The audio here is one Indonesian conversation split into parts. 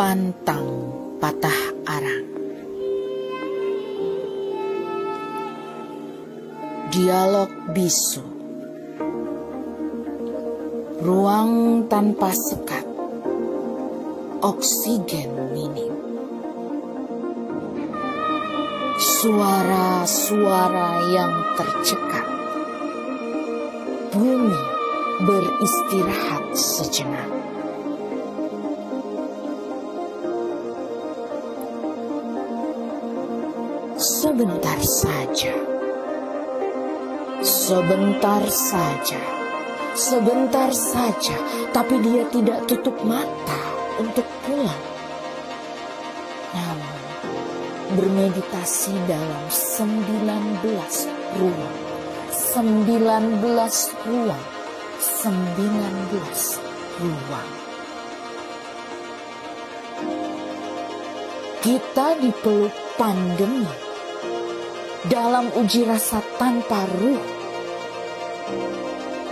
Pantang patah arang. Dialog bisu. Ruang tanpa sekat. Oksigen minim. Suara-suara yang tercekat. Bumi beristirahat sejenak. Sebentar saja. Sebentar saja. Sebentar saja, tapi dia tidak tutup mata untuk pulang. Namun, bermeditasi dalam 19 ruang. 19 ruang. 19 ruang. Kita dipeluk pandemi dalam uji rasa tanpa ruh.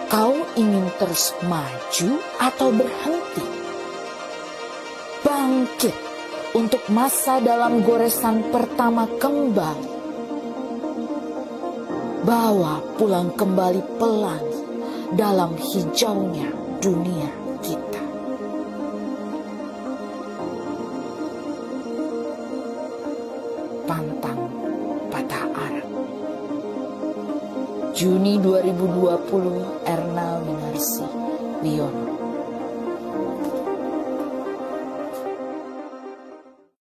Kau ingin terus maju atau berhenti? Bangkit untuk masa dalam goresan pertama kembali. Bawa pulang kembali pelangi dalam hijaunya dunia kita. Pantang patah arang. Juni 2020 Erna Winarsi Wiono